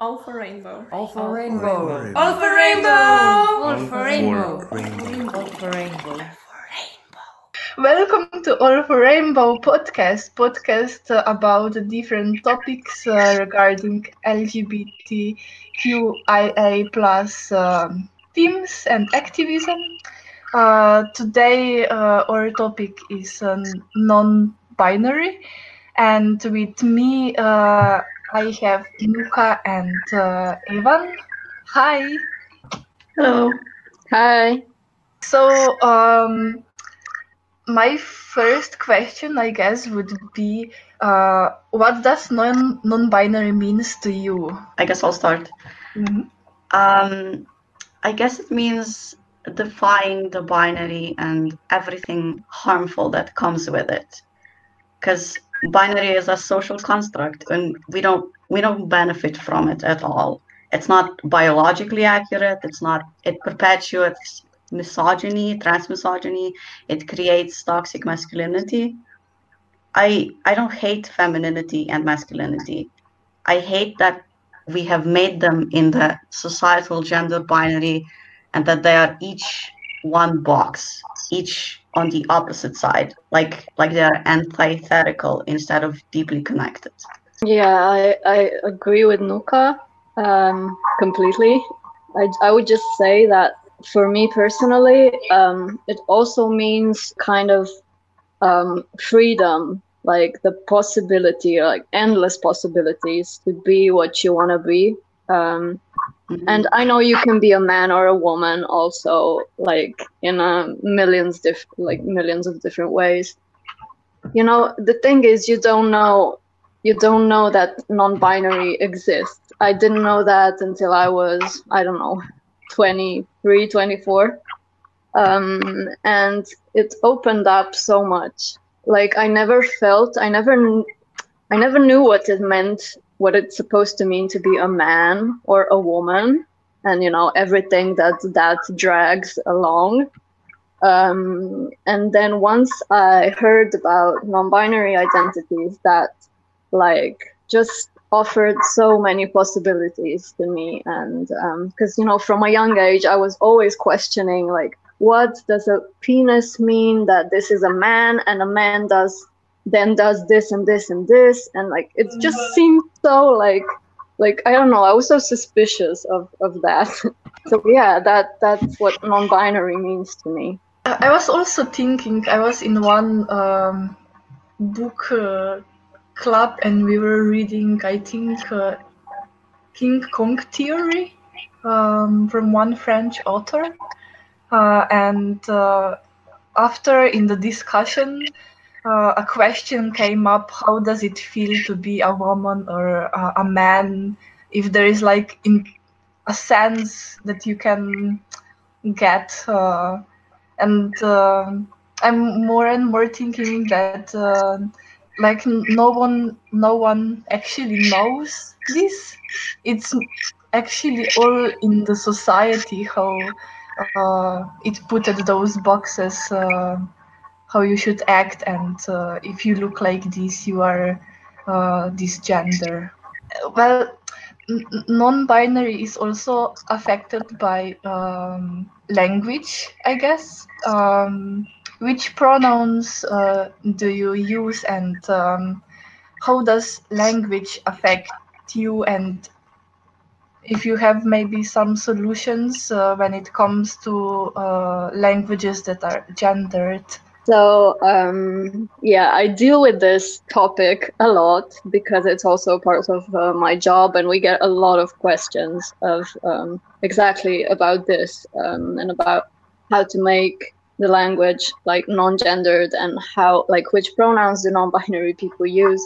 All for rainbow. All for rainbow. All for rainbow. All for rainbow. rainbow. All for rainbow. Welcome to All for Rainbow podcast, podcast uh, about different topics uh, regarding LGBTQIA plus um, themes and activism. Uh, today, uh, our topic is uh, non-binary, and with me, uh, I have Nuka and uh, Evan. Hi. Hello. Hi. So, um, my first question, I guess, would be, uh, what does non non-binary means to you? I guess I'll start. Mhm. Um, I guess it means defying the binary and everything harmful that comes with it. Because binary is a social construct, and we don't we don't benefit from it at all. It's not biologically accurate. It's not. It perpetuates misogyny, transmisogyny. It creates toxic masculinity. I I don't hate femininity and masculinity. I hate that we have made them in the societal gender binary and that they are each one box, each on the opposite side, like like they are antithetical instead of deeply connected. Yeah, I, I agree with Nuka um, completely. I, I would just say that for me personally, um, it also means kind of um, freedom, like the possibility, like endless possibilities to be what you want to be. Um, And I know you can be a man or a woman also, like in a millions diff- like millions of different ways. You know, the thing is, you don't know, you don't know that non-binary exists. I didn't know that until I was, I don't know, 23, 24. Um, and it opened up so much. Like I never felt, I never, I never knew what it meant, what it's supposed to mean to be a man or a woman, and you know everything that that drags along. Um, and then once I heard about non-binary identities, that like just offered so many possibilities to me, and because you know from a young age I was always questioning like what does a penis mean that this is a man and a man does then does this and this and this and like it just seemed so like like i don't know i was so suspicious of of that. So yeah that that's what non-binary means to me. I I was also thinking, I was in one um, book uh, club and we were reading, I think, uh, King Kong Theory um, from one French author. Uh, and uh, after, in the discussion, uh, a question came up how does it feel to be a woman or uh, a man? If there is like in a sense that you can get. Uh, and uh, I'm more and more thinking that uh, like no one no one actually knows this. It's actually all in the society how uh, it put at those boxes how you should act and uh, if you look like this you are uh, this gender. Well, non-binary is also affected by um, language, I guess. Um, which pronouns uh, do you use, and um, how does language affect you? And if you have maybe some solutions uh, when it comes to uh, languages that are gendered. So um, yeah i deal with this topic a lot because it's also part of uh, my job and we get a lot of questions of um, exactly about this um, and about how to make the language like non-gendered and how like which pronouns do non-binary people use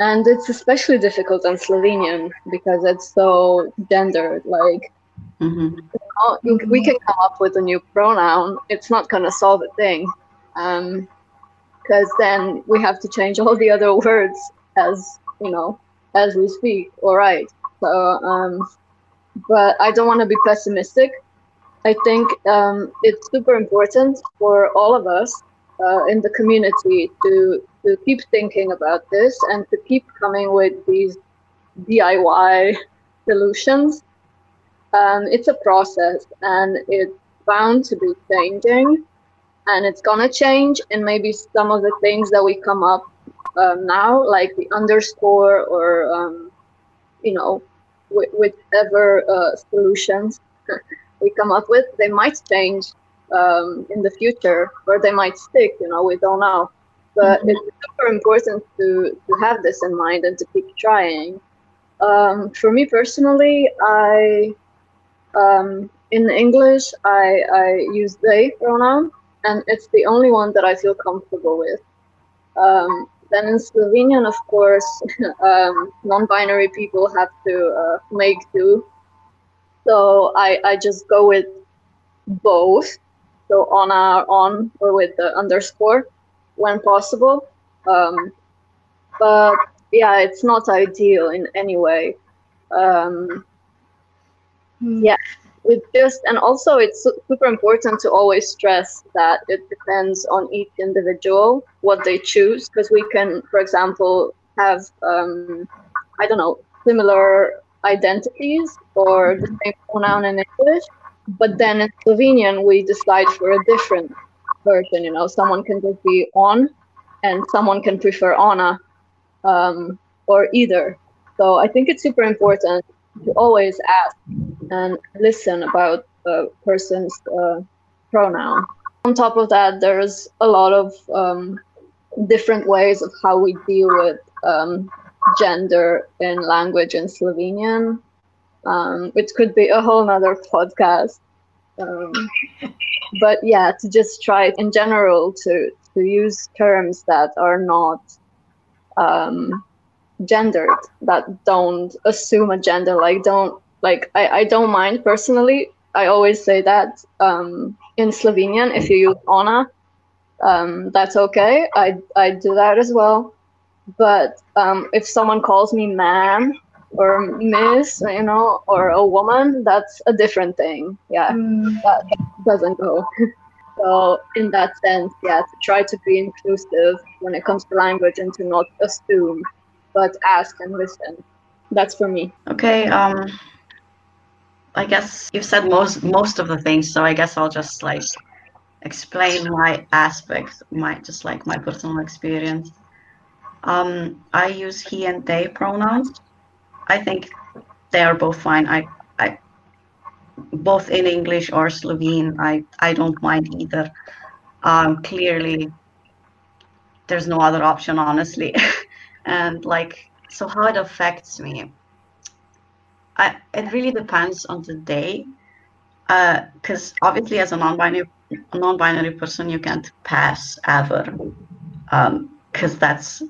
and it's especially difficult in slovenian because it's so gendered like Mhm. oh, you- we can come up with a new pronoun it's not going to solve a thing because then we have to change all the other words as you know as we speak all right. So um, but i don't want to be pessimistic. I think um, it's super important for all of us uh, in the community to to keep thinking about this and to keep coming with these diy solutions. Um, it's a process and it's bound to be changing and it's gonna change and maybe some of the things that we come up um, now like the underscore or um, you know wh- whichever uh, solutions we come up with they might change um, in the future or they might stick you know we don't know. But Mhm. it's super important to, to have this in mind and to keep trying. Um, for me personally i um, in english I, I use they pronoun and it's the only one that i feel comfortable with. Um, then in slovenian of course um, non-binary people have to uh, make do. So I, I just go with both. So on our on or with the underscore when possible. Um, but yeah it's not ideal in any way. Um, Mm. Yeah. Just and also it's super important to always stress that it depends on each individual what they choose because we can for example have um, i don't know similar identities or the same pronoun in english but then in slovenian we decide for a different version you know someone can just be on and someone can prefer ona um, or either. So i think it's super important to always ask and listen about a person's uh, pronoun. On top of that, there's a lot of um, different ways of how we deal with um, gender in language in Slovenian, um, which could be a whole nother podcast. Um, but yeah, to just try in general to, to use terms that are not um, gendered, that don't assume a gender, like don't like I, I don't mind personally. I always say that um, in Slovenian, if you use ona, um, that's okay. I I do that as well. But um, if someone calls me man or miss, you know, or a woman, that's a different thing. Yeah, Mm. that doesn't go. so in that sense, yeah, to try to be inclusive when it comes to language and to not assume, but ask and listen. That's for me. Okay, um, I guess you've said most most of the things, so I guess I'll just like explain my aspects, my just like my personal experience. Um, I use he and they pronouns. I think they are both fine. I, I, both in English or Slovene, I, I don't mind either. Um, clearly, there's no other option, honestly. and like, so how it affects me. I, it really depends on the day, because obviously, as a non-binary non-binary person, you can't pass ever, because that's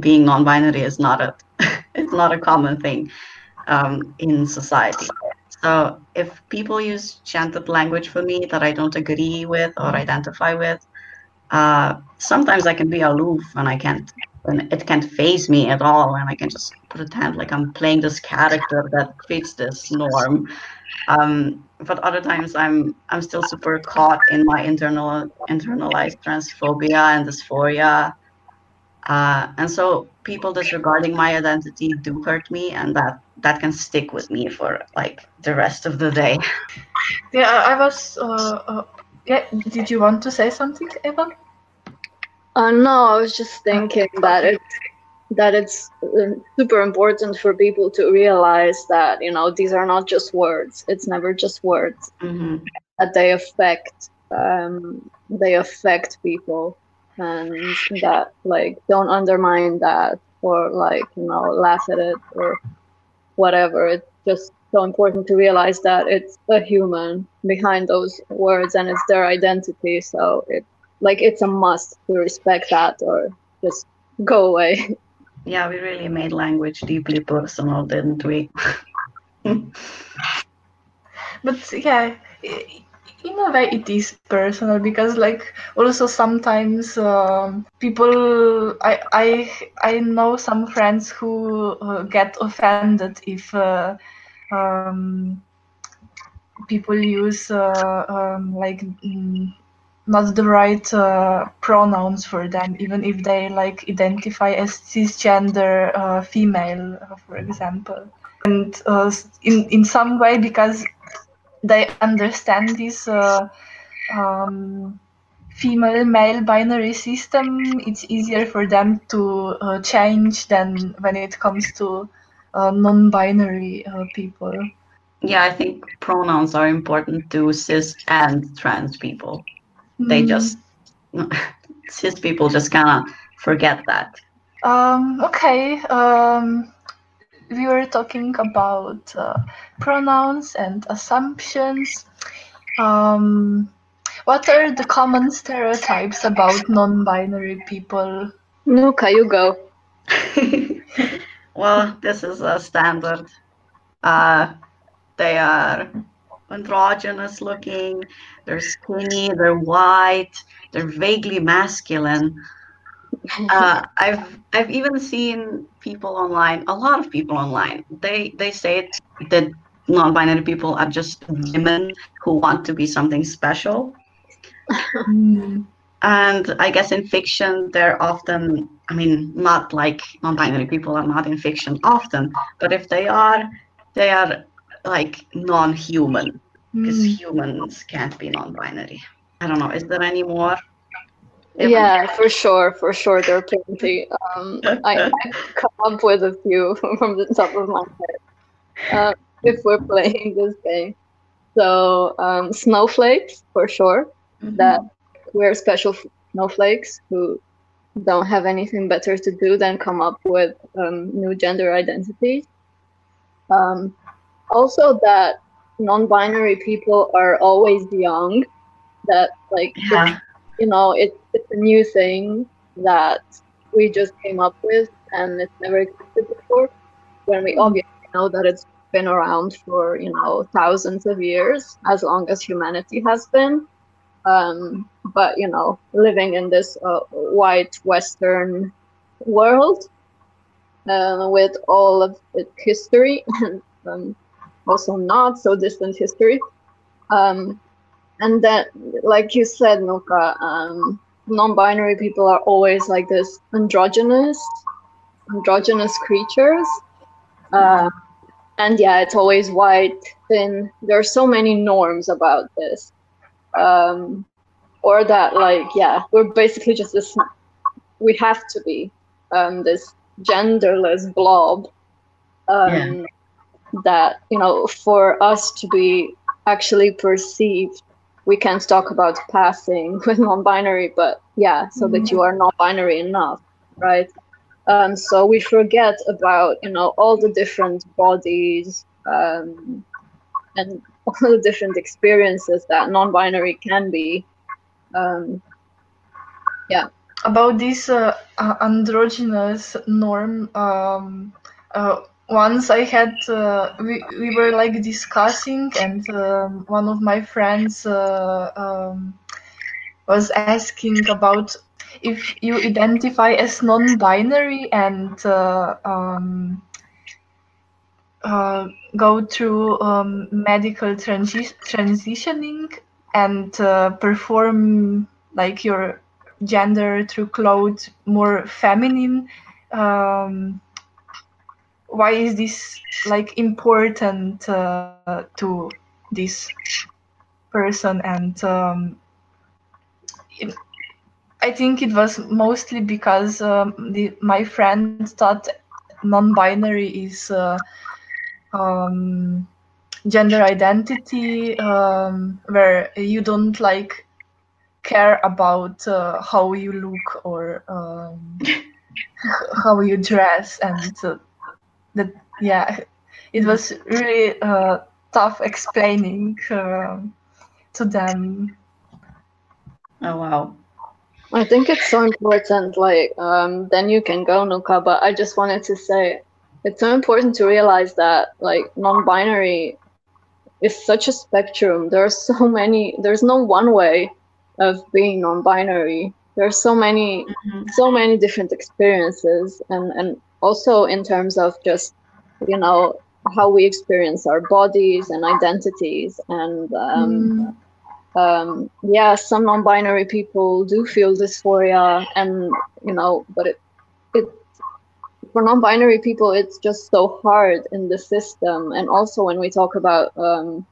being non-binary is not a it's not a common thing um, in society. So if people use chanted language for me that I don't agree with or identify with, uh, sometimes I can be aloof and I can't, and it can't faze me at all, and I can just pretend like I'm playing this character that fits this norm. Um, but other times I'm I'm still super caught in my internal internalized transphobia and dysphoria, uh, and so people disregarding my identity do hurt me, and that that can stick with me for like the rest of the day. Yeah, I was. Uh, uh, yeah, did you want to say something, Eva? Uh, no, I was just thinking that it's that it's uh, super important for people to realize that you know these are not just words. It's never just words. hmm That they affect um, they affect people, and that like don't undermine that or like you know laugh at it or whatever. It's just so important to realize that it's a human behind those words and it's their identity. So it like it's a must to respect that or just go away. Yeah, we really made language deeply personal, didn't we? But yeah, in a way, it is personal because, like, also sometimes um, people. I I I know some friends who uh, get offended if uh, um, people use uh, um, like. Not the right uh, pronouns for them, even if they like identify as cisgender uh, female, uh, for example. and uh, in in some way because they understand this uh, um, female male binary system it's easier for them to uh, change than when it comes to non-binary people Yeah, I think pronouns are important to cis and trans people. They Mm. just cis people just kind of forget that. Um, okay. Um, we were talking about uh, pronouns and assumptions. Um, what are the common stereotypes about non-binary people? Nuka, you go. well, this is a standard. Uh, they are androgynous looking, they're skinny, they're white, they're vaguely masculine. Uh, I've I've even seen people online, a lot of people online. They they say that non-binary people are just women who want to be something special. Mm, And I guess in fiction, they're often, I mean, not like non binary people are not in fiction often, but if they are, they are like non human because mm. humans can't be non binary. I don't know. Is there any more? Even- Yeah, for sure, for sure, there are plenty. Um, I, I come up with a few from the top of my head uh, if we're playing this game. So, um, snowflakes, for sure, Mhm. that we're special snowflakes who don't have anything better to do than come up with um, new gender identities. Um, also, that non-binary people are always young. That like Yeah. you know, it, it's a new thing that we just came up with and it's never existed before. When we obviously know that it's been around for, you know, thousands of years, as long as humanity has been. Um, but, you know, living in this uh, white Western world uh, with all of its history and um, also not so distant history. Um, and that like you said nuka um, non-binary people are always like this androgynous androgynous creatures. Uh, and yeah it's always white thin. There are so many norms about this. Um, or that like yeah we're basically just this we have to be um, this genderless blob. Um, that you know for us to be actually perceived we can't talk about passing with non-binary but yeah so that you are non-binary enough right? Um, so we forget about you know all the different bodies um, and all the different experiences that non-binary can be. Um, about this uh, uh, androgynous norm um, uh, once i had uh, we, we were like discussing and um, one of my friends uh, um, was asking about if you identify as non-binary and uh, um, uh, go through um, medical transi- transitioning and uh, perform like your gender through clothes more feminine um, why is this like important uh, to this person? And um, it, i think it was mostly because um, the, my friend thought non-binary is uh, um, gender identity um, where you don't like care about uh, how you look or um, how you dress. And uh, that yeah it was really uh, tough explaining um to them Oh wow. I think it's so important. Like, um, then you can go, Nuka. But I just wanted to say, it's so important to realize that, like, non-binary is such a spectrum. There are so many. There's no one way of being non-binary. There are so many, Mhm. so many different experiences, and and also in terms of just, you know, how we experience our bodies and identities, and um, Mm. um, yeah, some non-binary people do feel dysphoria, and you know, but it, it, for non-binary people, it's just so hard in the system, and also when we talk about um,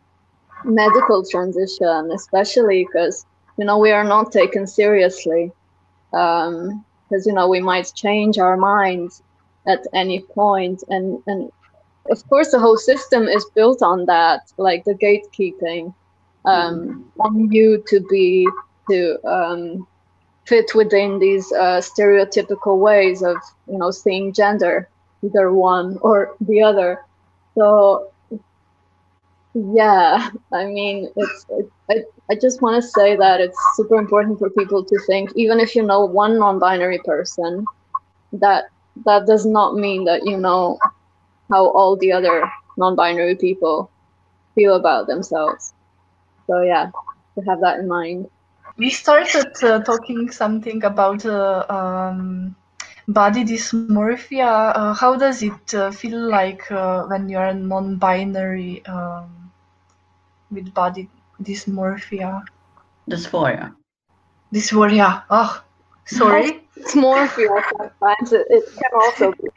medical transition, especially because you know we are not taken seriously, because you know we might change our minds at any point, and and of course the whole system is built on that, like the gatekeeping um, on you to be to um, fit within these uh, stereotypical ways of you know seeing gender either one or the other. So yeah i mean it's it, I, I just want to say that it's super important for people to think even if you know one non-binary person that that does not mean that you know how all the other non-binary people feel about themselves so yeah to have that in mind we started uh, talking something about uh, um, body dysmorphia. Uh, how does it uh, feel like uh, when you're non-binary um, with body dysmorphia? Dysphoria. Dysphoria. Oh, sorry. Dysmorphia sometimes it, it can also be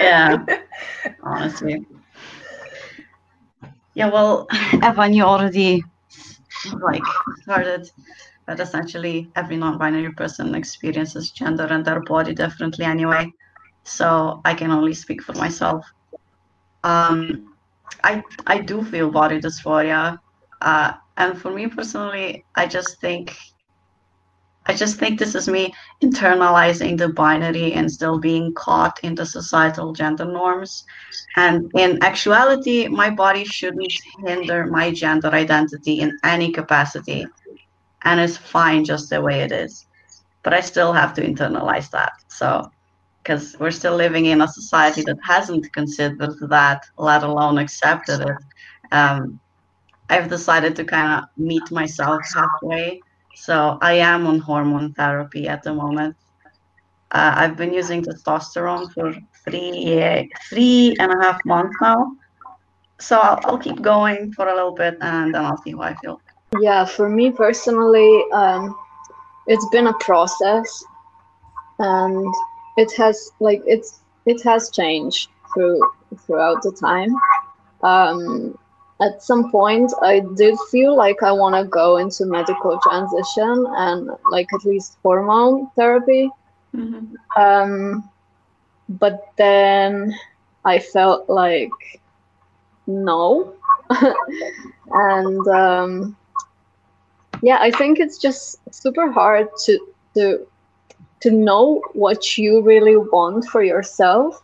Yeah, honestly. Yeah, well, Evan, you already like started that essentially every non-binary person experiences gender and their body differently anyway. So I can only speak for myself. Um, I I do feel body dysphoria, uh, and for me personally, I just think I just think this is me internalizing the binary and still being caught in the societal gender norms. And in actuality, my body shouldn't hinder my gender identity in any capacity and it's fine just the way it is. But I still have to internalize that. So, because we're still living in a society that hasn't considered that, let alone accepted it. Um, I've decided to kind of meet myself halfway. So I am on hormone therapy at the moment. Uh, I've been using testosterone for three three and a half months now. So I'll, I'll keep going for a little bit and then I'll see how I feel. Yeah, for me personally, um, it's been a process, and it has like it's it has changed through throughout the time. Um, at some point, I did feel like I want to go into medical transition and like at least hormone therapy. Mm-hmm. Um, but then I felt like no, and um, yeah i think it's just super hard to to to know what you really want for yourself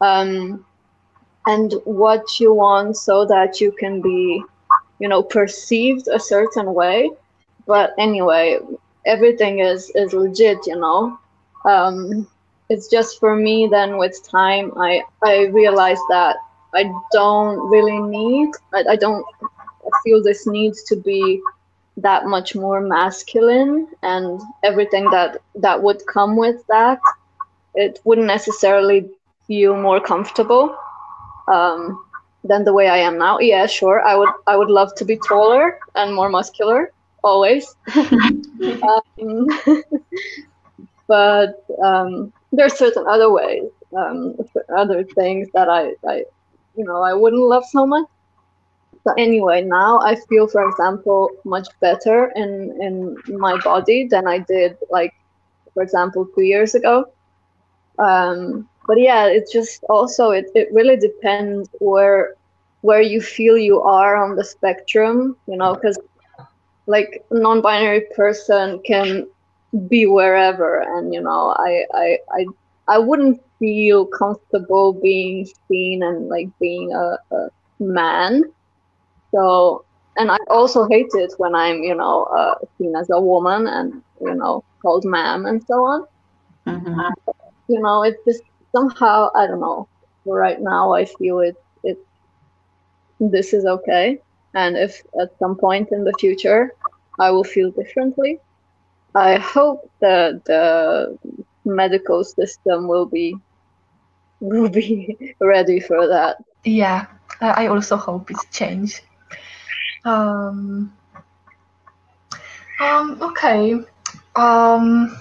um, and what you want so that you can be you know perceived a certain way. But anyway everything is is legit you know. Um, it's just for me then with time i i realized that i don't really need i, I don't feel this need to be that much more masculine and everything that that would come with that. It wouldn't necessarily feel more comfortable um, than the way I am now. Yeah, sure. I would I would love to be taller and more muscular always. um, but um, there are certain other ways, um, other things that I, I, you know, I wouldn't love so much. So anyway, now I feel, for example, much better in in my body than I did, like, for example, two years ago. Um, but yeah, it just also it, it really depends where where you feel you are on the spectrum, you know, because like non-binary person can be wherever, and you know, I I I I wouldn't feel comfortable being seen and like being a, a man so, and I also hate it when I'm, you know, uh, seen as a woman and, you know, called ma'am and so on. Mm-hmm. You know, it's just somehow, I don't know. Right now, I feel it, it, this is okay. And if at some point in the future I will feel differently, I hope that the medical system will be will be ready for that. Yeah, I also hope it's changed. Um, um, okay. Um,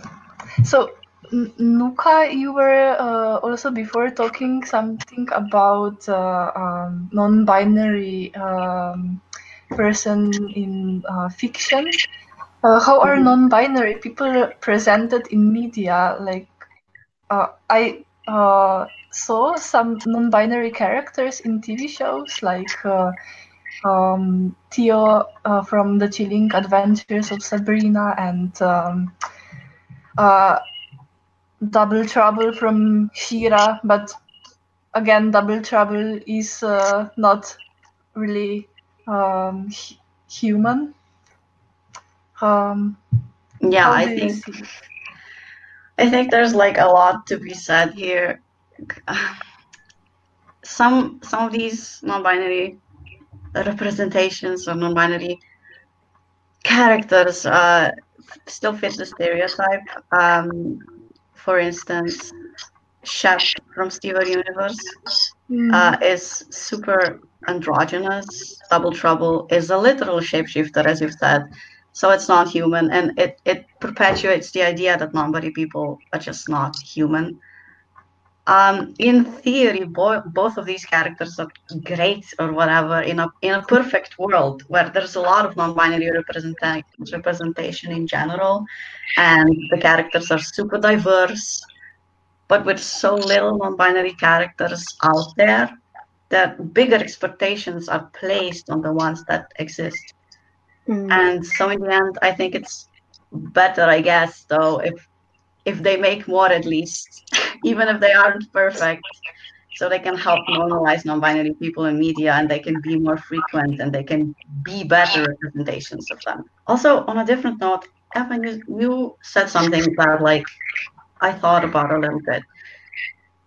so Nuka, you were uh, also before talking something about uh, um, non-binary um, person in uh, fiction. Uh, how are Mhm. non-binary people presented in media? Like, uh, I uh, saw some non-binary characters in TV shows, like uh, um, Theo uh, from The Chilling Adventures of Sabrina and um, uh, Double Trouble from She-Ra, but again, Double Trouble is uh, not really um, hu- human. Um, Yeah, I think? I think there's like a lot to be said here. Some some of these non-binary representations or non-binary characters uh, still fit the stereotype. Um, for instance, Shep from Steven Universe Mm, uh, is super androgynous. Double Trouble is a literal shapeshifter, as you've said. So it's not human, and it, it perpetuates the idea that non-binary people are just not human. Um, in theory, bo- both of these characters are great or whatever in a in a perfect world where there's a lot of non-binary representa- representation in general, and the characters are super diverse. But with so little non-binary characters out there, that bigger expectations are placed on the ones that exist. Mm. And so in the end, I think it's better, I guess, though, if if they make more at least, even if they aren't perfect, so they can help normalize non-binary people in media and they can be more frequent and they can be better representations of them. Also, on a different note, Evan, you, you said something that like I thought about a little bit.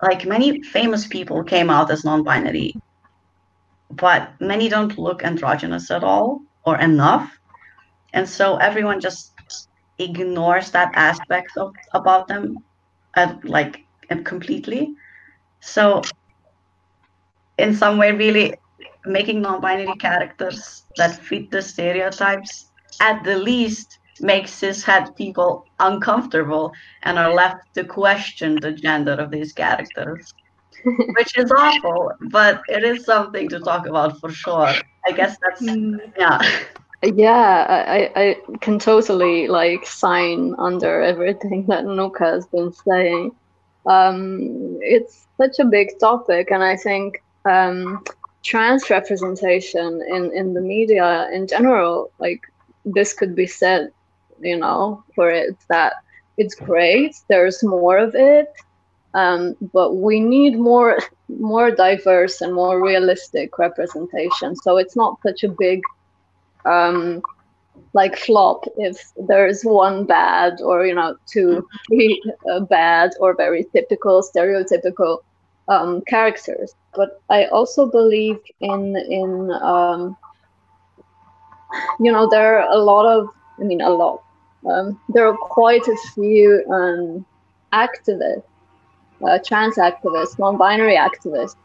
Like many famous people came out as non-binary, but many don't look androgynous at all or enough. And so everyone just ignores that aspect of about them uh, like and completely. So in some way really making non-binary characters that fit the stereotypes at the least makes cishet people uncomfortable and are left to question the gender of these characters which is awful but it is something to talk about for sure. I guess that's mm, yeah Yeah, I, I can totally like sign under everything that Nuka has been saying. Um, it's such a big topic, and I think um, trans representation in, in the media in general, like this could be said, you know, for it that it's great. There's more of it, um, but we need more more diverse and more realistic representation. So it's not such a big um, like flop if there's one bad or you know two three uh, bad or very typical stereotypical um, characters. But i also believe in in um, you know there are a lot of i mean a lot um, there are quite a few um, activists uh, trans activists non-binary activists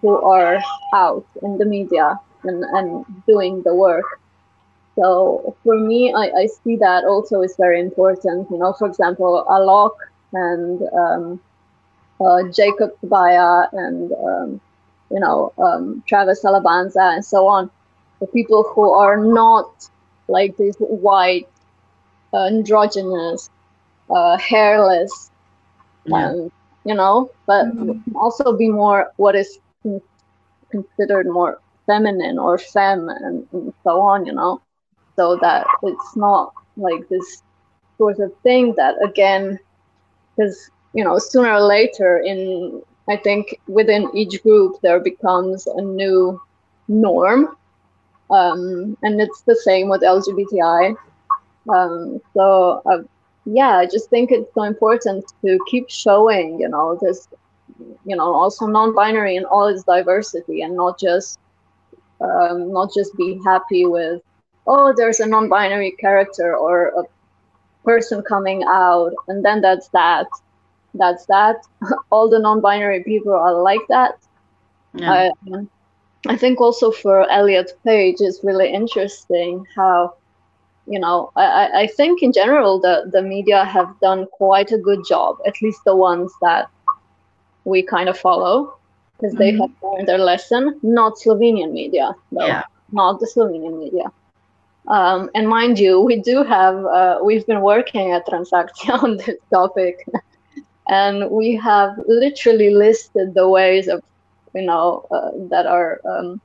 who are out in the media and, and doing the work so for me, I, I see that also is very important. You know, for example, Alok and um, uh, Jacob Tobia and um, you know um, Travis Alabanza and so on, the people who are not like these white, androgynous, uh, hairless, Yeah. um, you know, but Mhm. also be more what is considered more feminine or femme and, and so on, you know so that it's not like this sort of thing that again because you know sooner or later in i think within each group there becomes a new norm. Um, and it's the same with lgbti um, so uh, yeah i just think it's so important to keep showing you know this you know also non-binary and all its diversity and not just um, not just be happy with oh, there's a non-binary character or a person coming out, and then that's that. That's that. All the non-binary people are like that. Yeah. I, I think also for Elliot Page, it's really interesting how you know, I, I- think in general the, the media have done quite a good job, at least the ones that we kind of follow, because they Mhm. have learned their lesson. Not Slovenian media, though. Yeah. Not the Slovenian media. Um, and mind you, we do have, uh, we've been working at Transakcija on this topic, and we have literally listed the ways of, you know, uh, that are, um,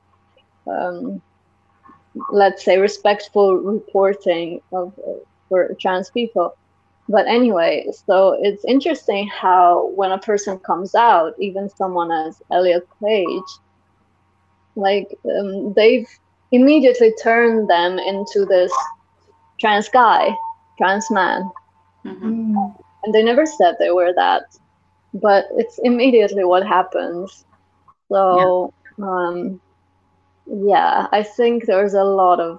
um, let's say, respectful reporting of uh, for trans people. But anyway, so it's interesting how when a person comes out, even someone as Elliot Page, like um, they've immediately turn them into this trans guy, trans man, Mhm. Mm. and they never said they were that, but it's immediately what happens. So, um, yeah, I think there's a lot of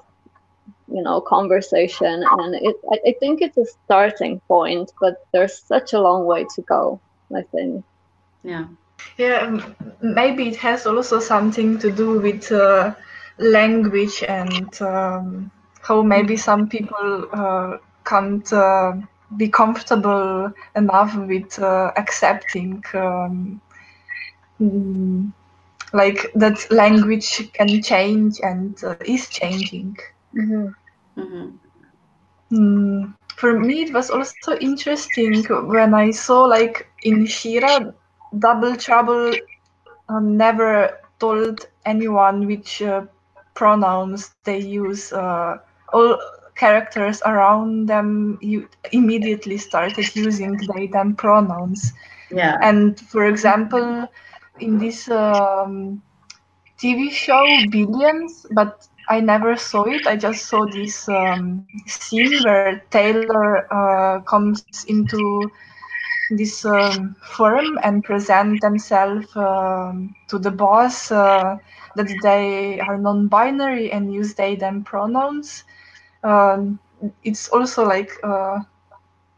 you know conversation, and it I, I think it's a starting point, but there's such a long way to go. I think. Yeah. Yeah, maybe it has also something to do with uh, language and um, how maybe some people uh, can't uh, be comfortable enough with uh, accepting um, mm, like that language can change and uh, is changing. hmm Mm, for me, it was also interesting when I saw, like in She-Ra, Double Trouble uh, never told anyone which uh, pronouns they use. Uh, all characters around them you immediately started using they them pronouns. Yeah. And for example, in this um, TV show Billions, but I never saw it. I just saw this um, scene where Taylor uh, comes into this um, forum and present themselves um, to the boss uh, that they are non-binary and use they them pronouns. Um, it's also like uh,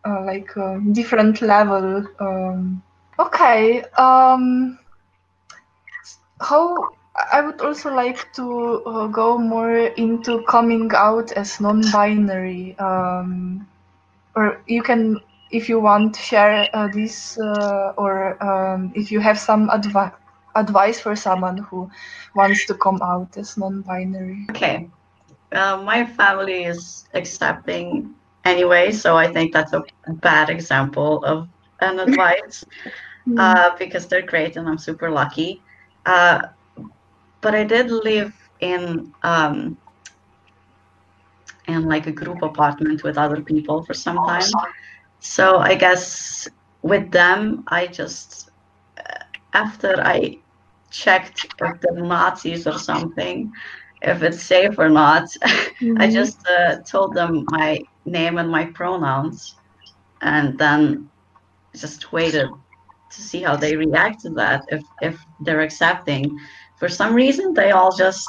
uh, like a different level. Um, okay. Um, how I would also like to uh, go more into coming out as non-binary, um, or you can, if you want, share uh, this, uh, or um, if you have some advi- advice for someone who wants to come out as non-binary. Okay. Uh, my family is accepting anyway, so I think that's a bad example of an advice uh, because they're great and I'm super lucky. Uh, but I did live in um, in like a group apartment with other people for some time. So I guess with them, I just uh, after I checked if the Nazis or something, if it's safe or not, I just uh, told them my name and my pronouns, and then just waited to see how they react to that. If if they're accepting, for some reason they all just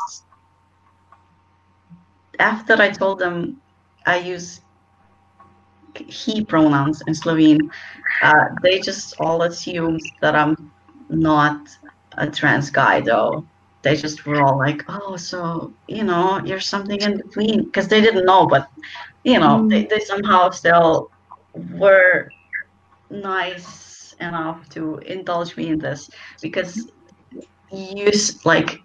after I told them I use he pronouns in Slovene, uh, they just all assumed that I'm not a trans guy though. They just were all like, oh, so, you know, you're something in between. Because they didn't know, but, you know, they, mm. they somehow still were nice enough to indulge me in this. Because you, like,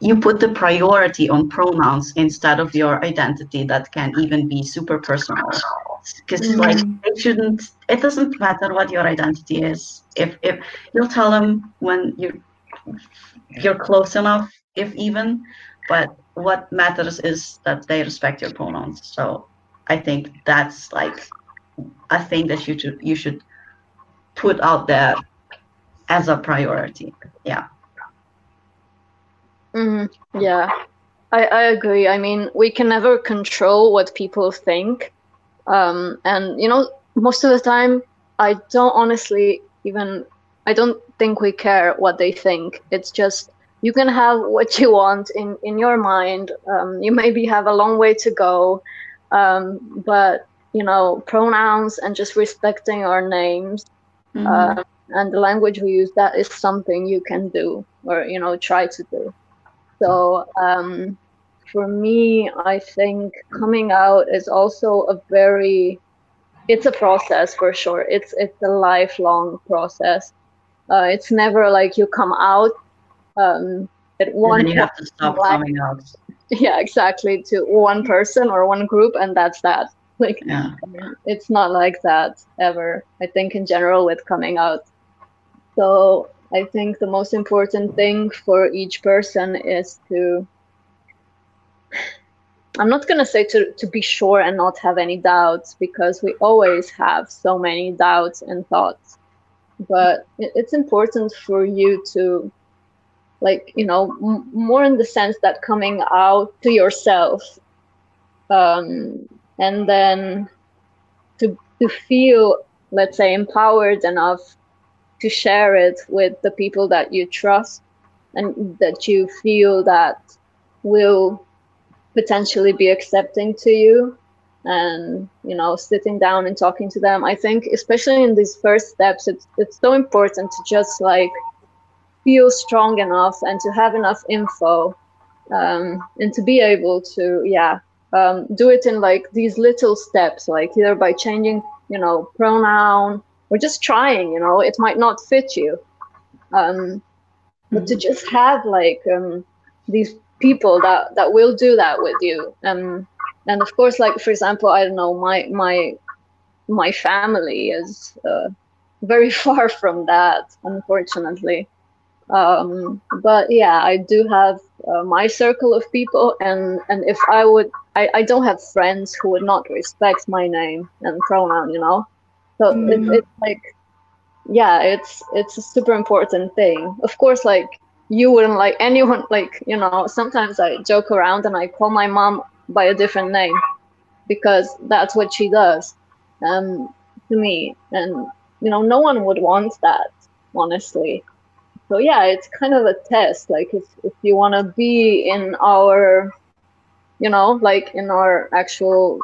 you put the priority on pronouns instead of your identity that can even be super personal because mm. like it shouldn't it doesn't matter what your identity is if if you'll tell them when you're you're close enough if even but what matters is that they respect your pronouns so i think that's like a thing that you should you should put out there as a priority yeah Mhm. Yeah, I, I agree. I mean, we can never control what people think. Um, and, you know, most of the time, I don't honestly even, I don't think we care what they think. It's just, you can have what you want in, in your mind. Um, you maybe have a long way to go. Um, but, you know, pronouns and just respecting our names Mhm. uh, and the language we use that is something you can do or you know try to do so um for me, I think coming out is also a very it's a process for sure. It's it's a lifelong process. Uh, it's never like you come out um, at one. And you have to stop life. coming out. Yeah, exactly. To one person or one group, and that's that. Like Yeah. it's not like that ever. I think in general with coming out. So I think the most important thing for each person is to I'm not gonna say to, to be sure and not have any doubts because we always have so many doubts and thoughts. But it's important for you to like you know m- more in the sense that coming out to yourself um, and then to to feel let's say empowered enough to share it with the people that you trust and that you feel that will potentially be accepting to you and you know sitting down and talking to them. I think especially in these first steps it's it's so important to just like feel strong enough and to have enough info um, and to be able to yeah um, do it in like these little steps like either by changing you know pronoun or just trying you know it might not fit you. Um, but to just have like um, these people that that will do that with you um, and of course like for example i don't know my my my family is uh, very far from that unfortunately. Um, but yeah i do have uh, my circle of people and and if i would I, I don't have friends who would not respect my name and pronoun you know? So Mm. it, it's like yeah it's it's a super important thing. Of course like you wouldn't like anyone like you know sometimes i joke around and i call my mom by a different name because that's what she does um to me. And you know no one would want that honestly. So yeah it's kind of a test. Like if, if you want to be in our you know like in our actual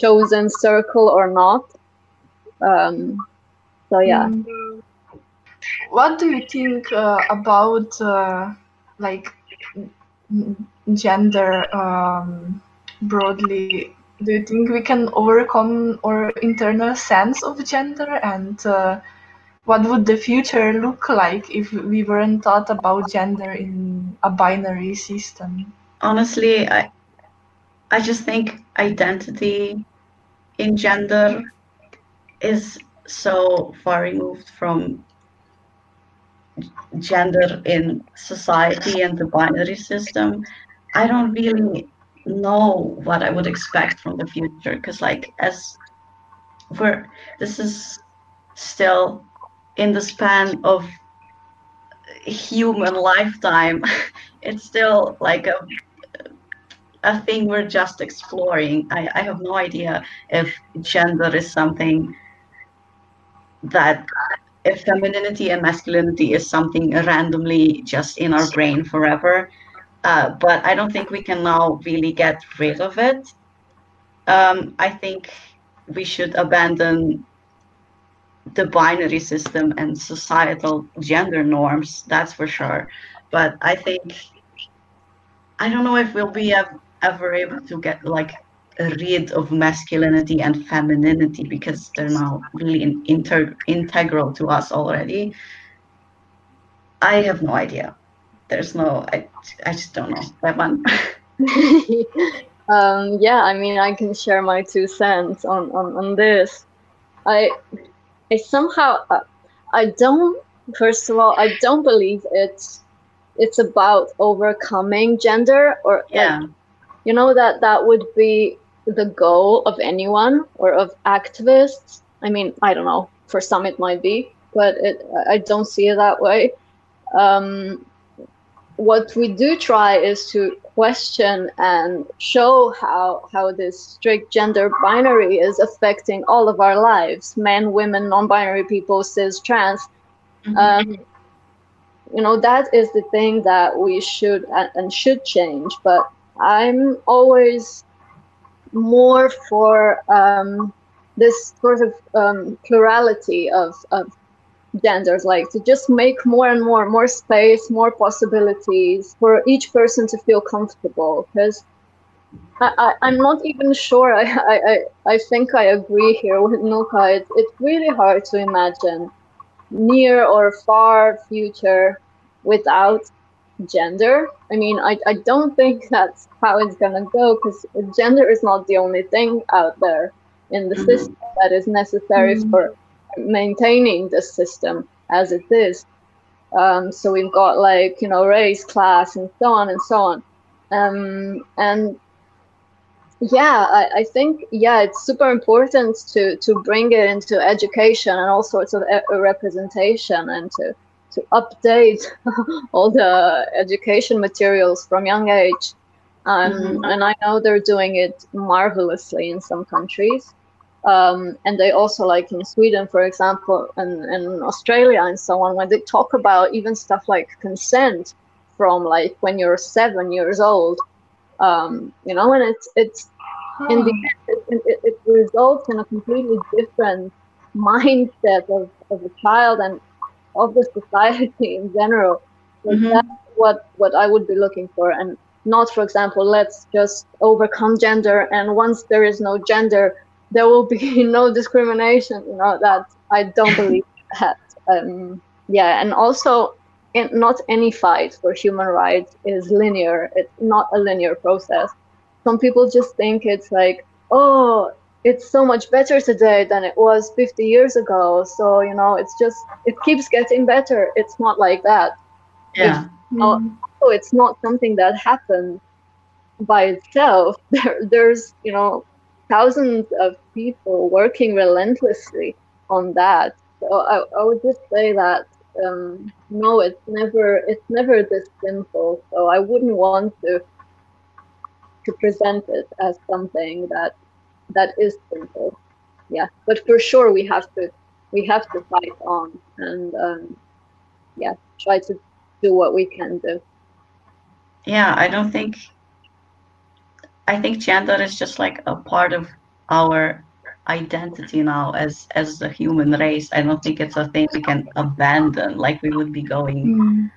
chosen circle or not um so yeah. Mm. What do you think uh, about uh, like gender um, broadly? Do you think we can overcome our internal sense of gender and uh, what would the future look like if we weren't taught about gender in a binary system? honestly i i just think identity in gender is so far removed from gender in society and the binary system i don't really know what i would expect from the future because like as we're this is still in the span of human lifetime it's still like a a thing we're just exploring. I, I have no idea if gender is something that if femininity and masculinity is something randomly just in our brain forever. Uh, but I don't think we can now really get rid of it. Um, I think we should abandon the binary system and societal gender norms, that's for sure. But I think I don't know if we'll be ev- ever able to get like rid of masculinity and femininity because they're now really inter- integral to us already. I have no idea. There's no, I, I just don't know that one. um, yeah, I mean, I can share my two cents on, on, on this. I, I somehow, uh, I don't. First of all, I don't believe it's, it's about overcoming gender or like, yeah, you know that that would be the goal of anyone or of activists. I mean, I don't know. For some, it might be, but it, I don't see it that way. Um, what we do try is to question and show how how this strict gender binary is affecting all of our lives men women non-binary people cis trans Mhm. um, you know that is the thing that we should and and should change but i'm always more for um, this sort of um, plurality of, of genders, like to just make more and more, more space, more possibilities for each person to feel comfortable. Because I, I, am not even sure. I, I, I think I agree here with Nuka. It's, it's really hard to imagine near or far future without gender. I mean, I, I don't think that's how it's gonna go because gender is not the only thing out there in the mm-hmm. system that is necessary mm-hmm. for maintaining the system as it is. Um, so we've got like you know race, class, and so on and so on. Um, and yeah, I, I think yeah, it's super important to to bring it into education and all sorts of e- representation and to to update all the education materials from young age. Um, mm-hmm. And I know they're doing it marvelously in some countries. Um, and they also, like in Sweden, for example, and, and Australia and so on, when they talk about even stuff like consent from like when you're seven years old, um, you know, and it's, it's in the end, it, it, it results in a completely different mindset of, of a child and of the society in general. mm-hmm. That's what what I would be looking for, and not, for example, let's just overcome gender, and once there is no gender, there will be no discrimination. You know that I don't believe that. Um, yeah, and also, in, not any fight for human rights is linear. It's not a linear process. Some people just think it's like, oh, it's so much better today than it was 50 years ago so you know it's just it keeps getting better it's not like that yeah it's, mm. oh, it's not something that happens by itself there, there's you know thousands of people working relentlessly on that so i, I would just say that um, no it's never it's never this simple so i wouldn't want to to present it as something that that is simple. Yeah, but for sure we have to we have to fight on and um, yeah, try to do what we can do. Yeah, I don't think. I think gender is just like a part of our identity now as as a human race. I don't think it's a thing we can abandon. Like we would be going. Mm.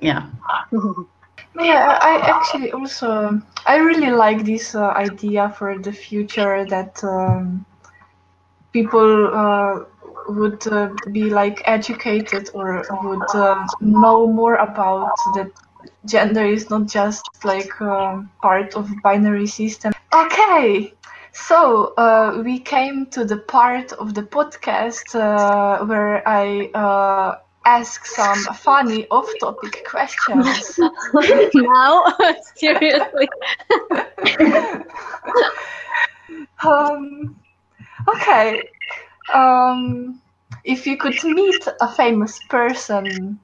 Yeah. Yeah, I actually also I really like this uh, idea for the future that um, people uh, would uh, be like educated or would uh, know more about that gender is not just like um, part of binary system. Okay, so uh, we came to the part of the podcast uh, where I ask some funny off-topic questions. now, seriously. um, okay. Um, if you could meet a famous person,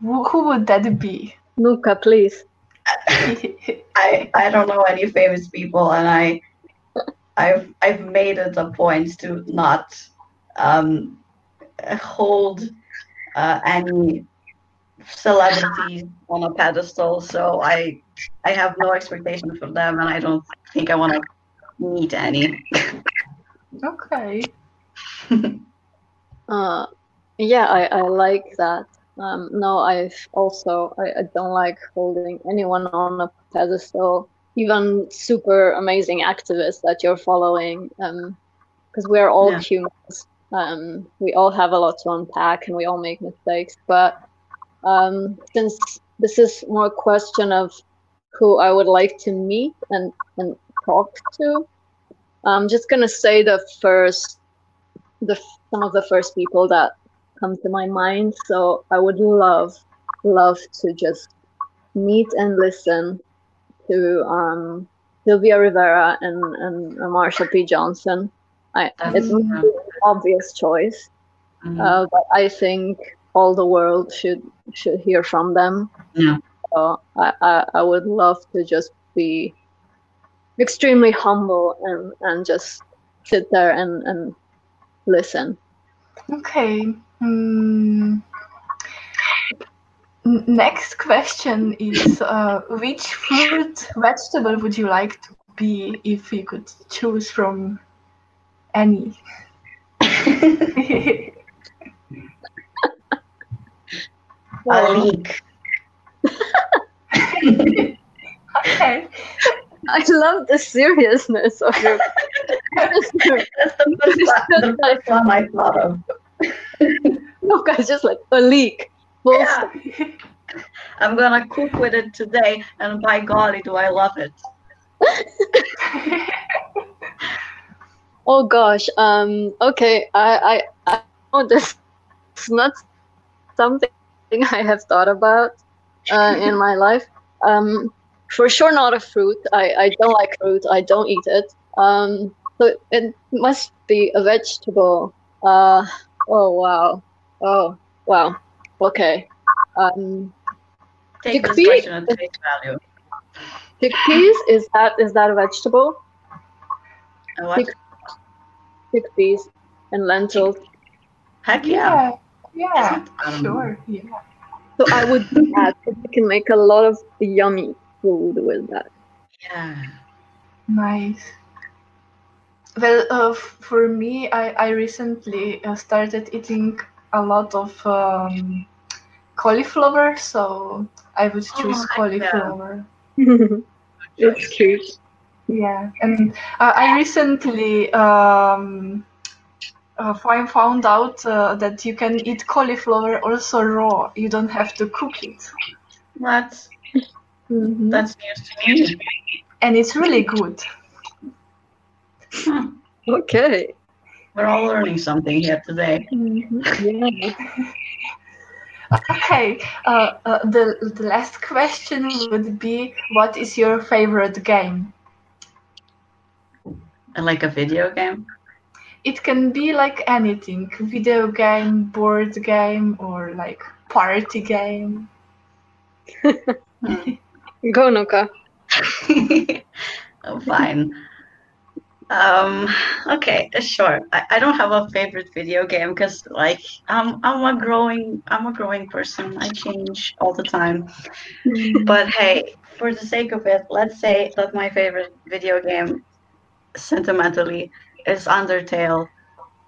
who would that be? Nuka, please. I I don't know any famous people, and I I've I've made it a point to not um, hold uh, any celebrities on a pedestal. So I I have no expectation for them, and I don't think I want to meet any. okay. uh, yeah, I, I like that. Um, no, I've also I, I don't like holding anyone on a pedestal, even super amazing activists that you're following, because um, we're all yeah. humans um, we all have a lot to unpack and we all make mistakes. But um, since this is more a question of who I would like to meet and, and talk to, I'm just gonna say the first, the some of the first people that come to my mind. So I would love, love to just meet and listen to um, Sylvia Rivera and, and Marsha P. Johnson. I, it's an obvious choice, mm-hmm. uh, but I think all the world should should hear from them. Yeah. So I, I, I would love to just be extremely humble and, and just sit there and, and listen. Okay. Mm. Next question is uh, which fruit vegetable would you like to be if you could choose from any. A leek. Okay. I love the seriousness of your. That's the first the first one I thought of. no, guys, just like a leak. Yeah. I'm gonna cook with it today, and by golly, do I love it! Oh gosh. Um. Okay. I. I. I know this is not something I have thought about uh, in my life. Um. For sure, not a fruit. I. I don't like fruit. I don't eat it. Um. So it must be a vegetable. Uh. Oh wow. Oh wow. Okay. Um. Take this Chickpea? question at face value. Chickpeas is that is that a vegetable? And what? Chick- Chickpeas and lentils. Heck yeah! Yeah. Yeah. Um, Sure. Yeah. So I would do that. You can make a lot of yummy food with that. Yeah. Nice. Well, uh, for me, I, I recently uh, started eating a lot of um, cauliflower, so I would Oh, choose heck yeah. cauliflower. it's cute. Yeah, and uh, I recently um, uh, find, found out uh, that you can eat cauliflower also raw. You don't have to cook it, What? Mhm. That's news to me. and it's really good. Hmm. Okay. We're all learning something here today. Yeah. Okay, uh, uh, the the last question would be, what is your favorite game? Like a video game. It can be like anything, video game, board game, or like party game. Go, Nuka. oh, fine. Um, okay, sure. I, I don't have a favorite video game because like I'm I'm a growing I'm a growing person. I change all the time. But hey, for the sake of it, let's say that my favorite video game sentimentally is Undertale.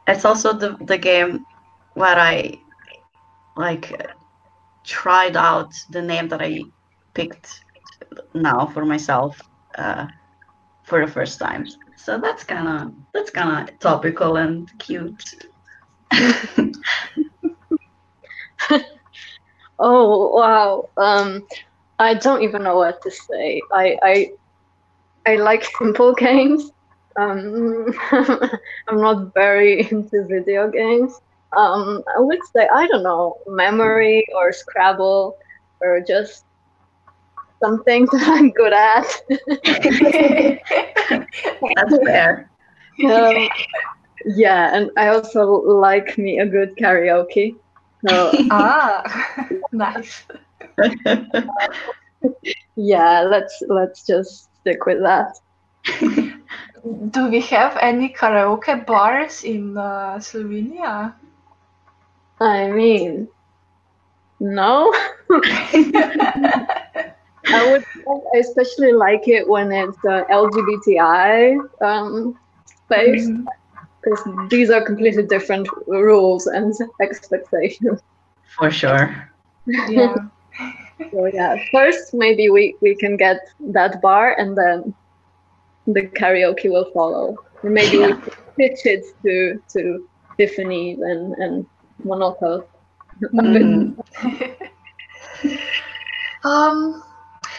It's also the, the game where I like tried out the name that I picked now for myself uh, for the first time. So that's kind of that's kind of topical and cute. Oh wow. Um, I don't even know what to say. I I I like simple games. Um, I'm not very into video games. Um, I would say I don't know, memory or Scrabble or just something that I'm good at. That's fair. um, yeah, and I also like me a good karaoke. So ah, nice. yeah, let's let's just stick with that. Do we have any karaoke bars in uh, Slovenia? I mean, no. I would I especially like it when it's uh, LGBTI um, space because these are completely different rules and expectations. For sure. Yeah. So yeah, first maybe we we can get that bar and then the karaoke will follow. Or maybe we Yeah. pitch it to to Tiffany and and Monokel. Mm. Um,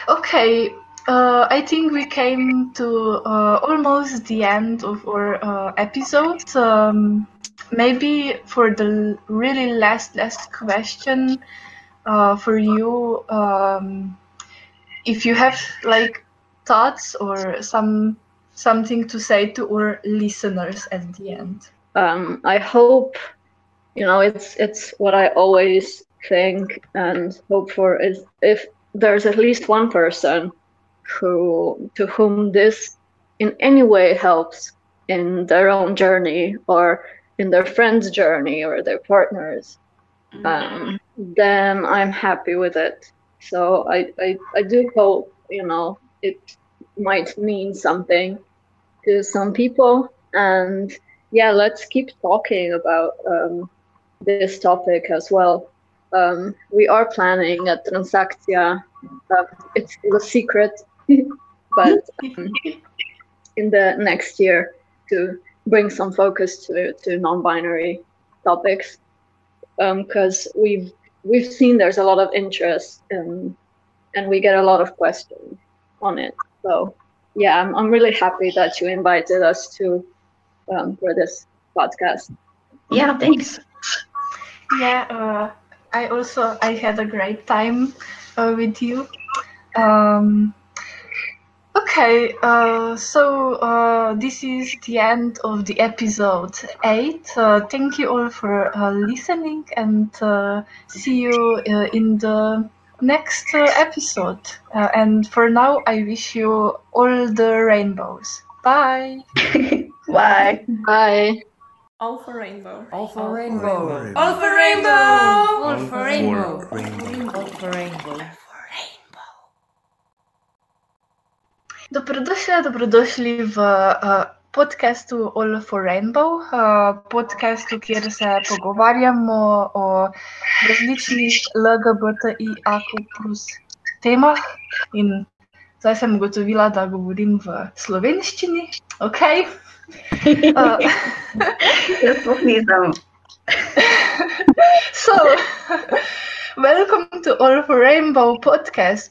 okay. Uh, I think we came to uh, almost the end of our uh, episode. Um, maybe for the really last last question uh, for you, um, if you have like thoughts or some something to say to our listeners at the end. um, I hope, you know, it's it's what I always think and hope for is if there's at least one person who to whom this in any way helps in their own journey or in their friend's journey or their partner's, um, then I'm happy with it. So I, I I do hope you know it might mean something to some people. And yeah let's keep talking about um, this topic as well um, we are planning a Transakcija. Uh, it's still a secret, but um, in the next year to bring some focus to, to non-binary topics because um, we've we've seen there's a lot of interest in, and we get a lot of questions on it. So yeah, I'm, I'm really happy that you invited us to um, for this podcast. Yeah, thanks. Yeah, uh, I also I had a great time uh, with you. Um, okay, uh, so uh, this is the end of the episode eight. Uh, thank you all for uh, listening, and see you in the next episode. and for now, I wish you all the rainbows. Bye. Bye. Bye. All for rainbow. All for rainbow. All for rainbow. All for rainbow. All for rainbow. Dobrodošli, dobrodošli v uh, podkastu All for Rainbow, uh, podkastu, kjer se pogovarjamo o različnih LGBTIQ plus temah. In zdaj sem ugotovila, da govorim v slovenščini. Ok. Uh, Jaz sploh nisem. so, welcome to All for Rainbow podcast.